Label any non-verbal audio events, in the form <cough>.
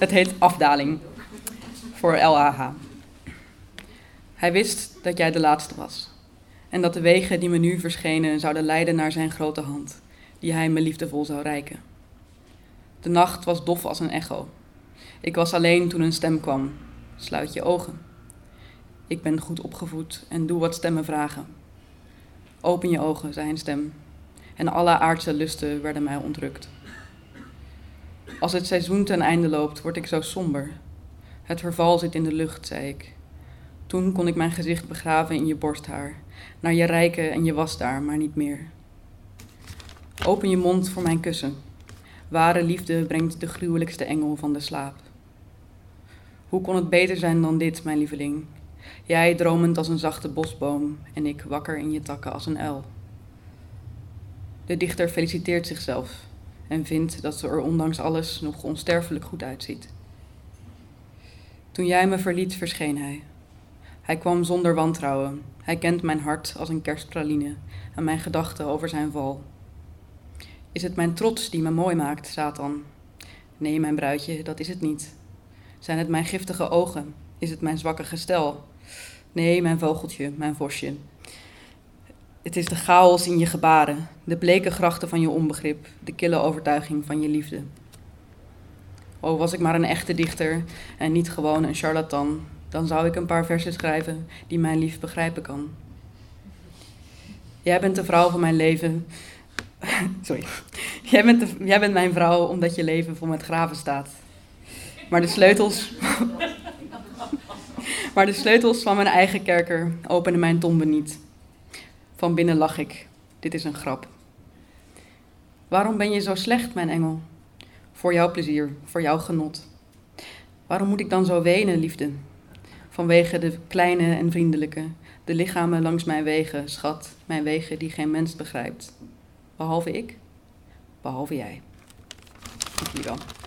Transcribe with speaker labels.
Speaker 1: Het heet Afdaling. Voor LAH. Hij wist dat jij de laatste was. En dat de wegen die me nu verschenen zouden leiden naar zijn grote hand, die hij me liefdevol zou reiken. De nacht was dof als een echo. Ik was alleen toen een stem kwam. Sluit je ogen. Ik ben goed opgevoed en doe wat stemmen vragen. Open je ogen, zei een stem. En alle aardse lusten werden mij ontrukt. Als het seizoen ten einde loopt, word ik zo somber. Het verval zit in de lucht, zei ik. Toen kon ik mijn gezicht begraven in je borsthaar, naar je rijken en je was daar, maar niet meer. Open je mond voor mijn kussen. Ware liefde brengt de gruwelijkste engel van de slaap. Hoe kon het beter zijn dan dit, mijn lieveling? Jij dromend als een zachte bosboom en ik wakker in je takken als een uil. De dichter feliciteert zichzelf en vindt dat ze er ondanks alles nog onsterfelijk goed uitziet. Toen jij me verliet, verscheen hij. Hij kwam zonder wantrouwen. Hij kent mijn hart als een kerstpraline en mijn gedachten over zijn val. Is het mijn trots die me mooi maakt, Satan? Nee, mijn bruidje, dat is het niet. Zijn het mijn giftige ogen? Is het mijn zwakke gestel? Nee, mijn vogeltje, mijn vosje. Het is de chaos in je gebaren, de bleke grachten van je onbegrip, de kille overtuiging van je liefde. Oh, was ik maar een echte dichter en niet gewoon een charlatan, dan zou ik een paar versen schrijven die mijn lief begrijpen kan. Jij bent de vrouw van mijn leven. <laughs> Sorry. Jij bent, jij bent mijn vrouw omdat je leven vol met graven staat. Maar de sleutels. <laughs> maar de sleutels van mijn eigen kerker openen mijn tombe niet. Van binnen lach ik. Dit is een grap. Waarom ben je zo slecht, mijn engel? Voor jouw plezier, voor jouw genot. Waarom moet ik dan zo wenen, liefde? Vanwege de kleine en vriendelijke, de lichamen langs mijn wegen, schat, mijn wegen die geen mens begrijpt. Behalve ik, behalve jij. Dank jullie wel.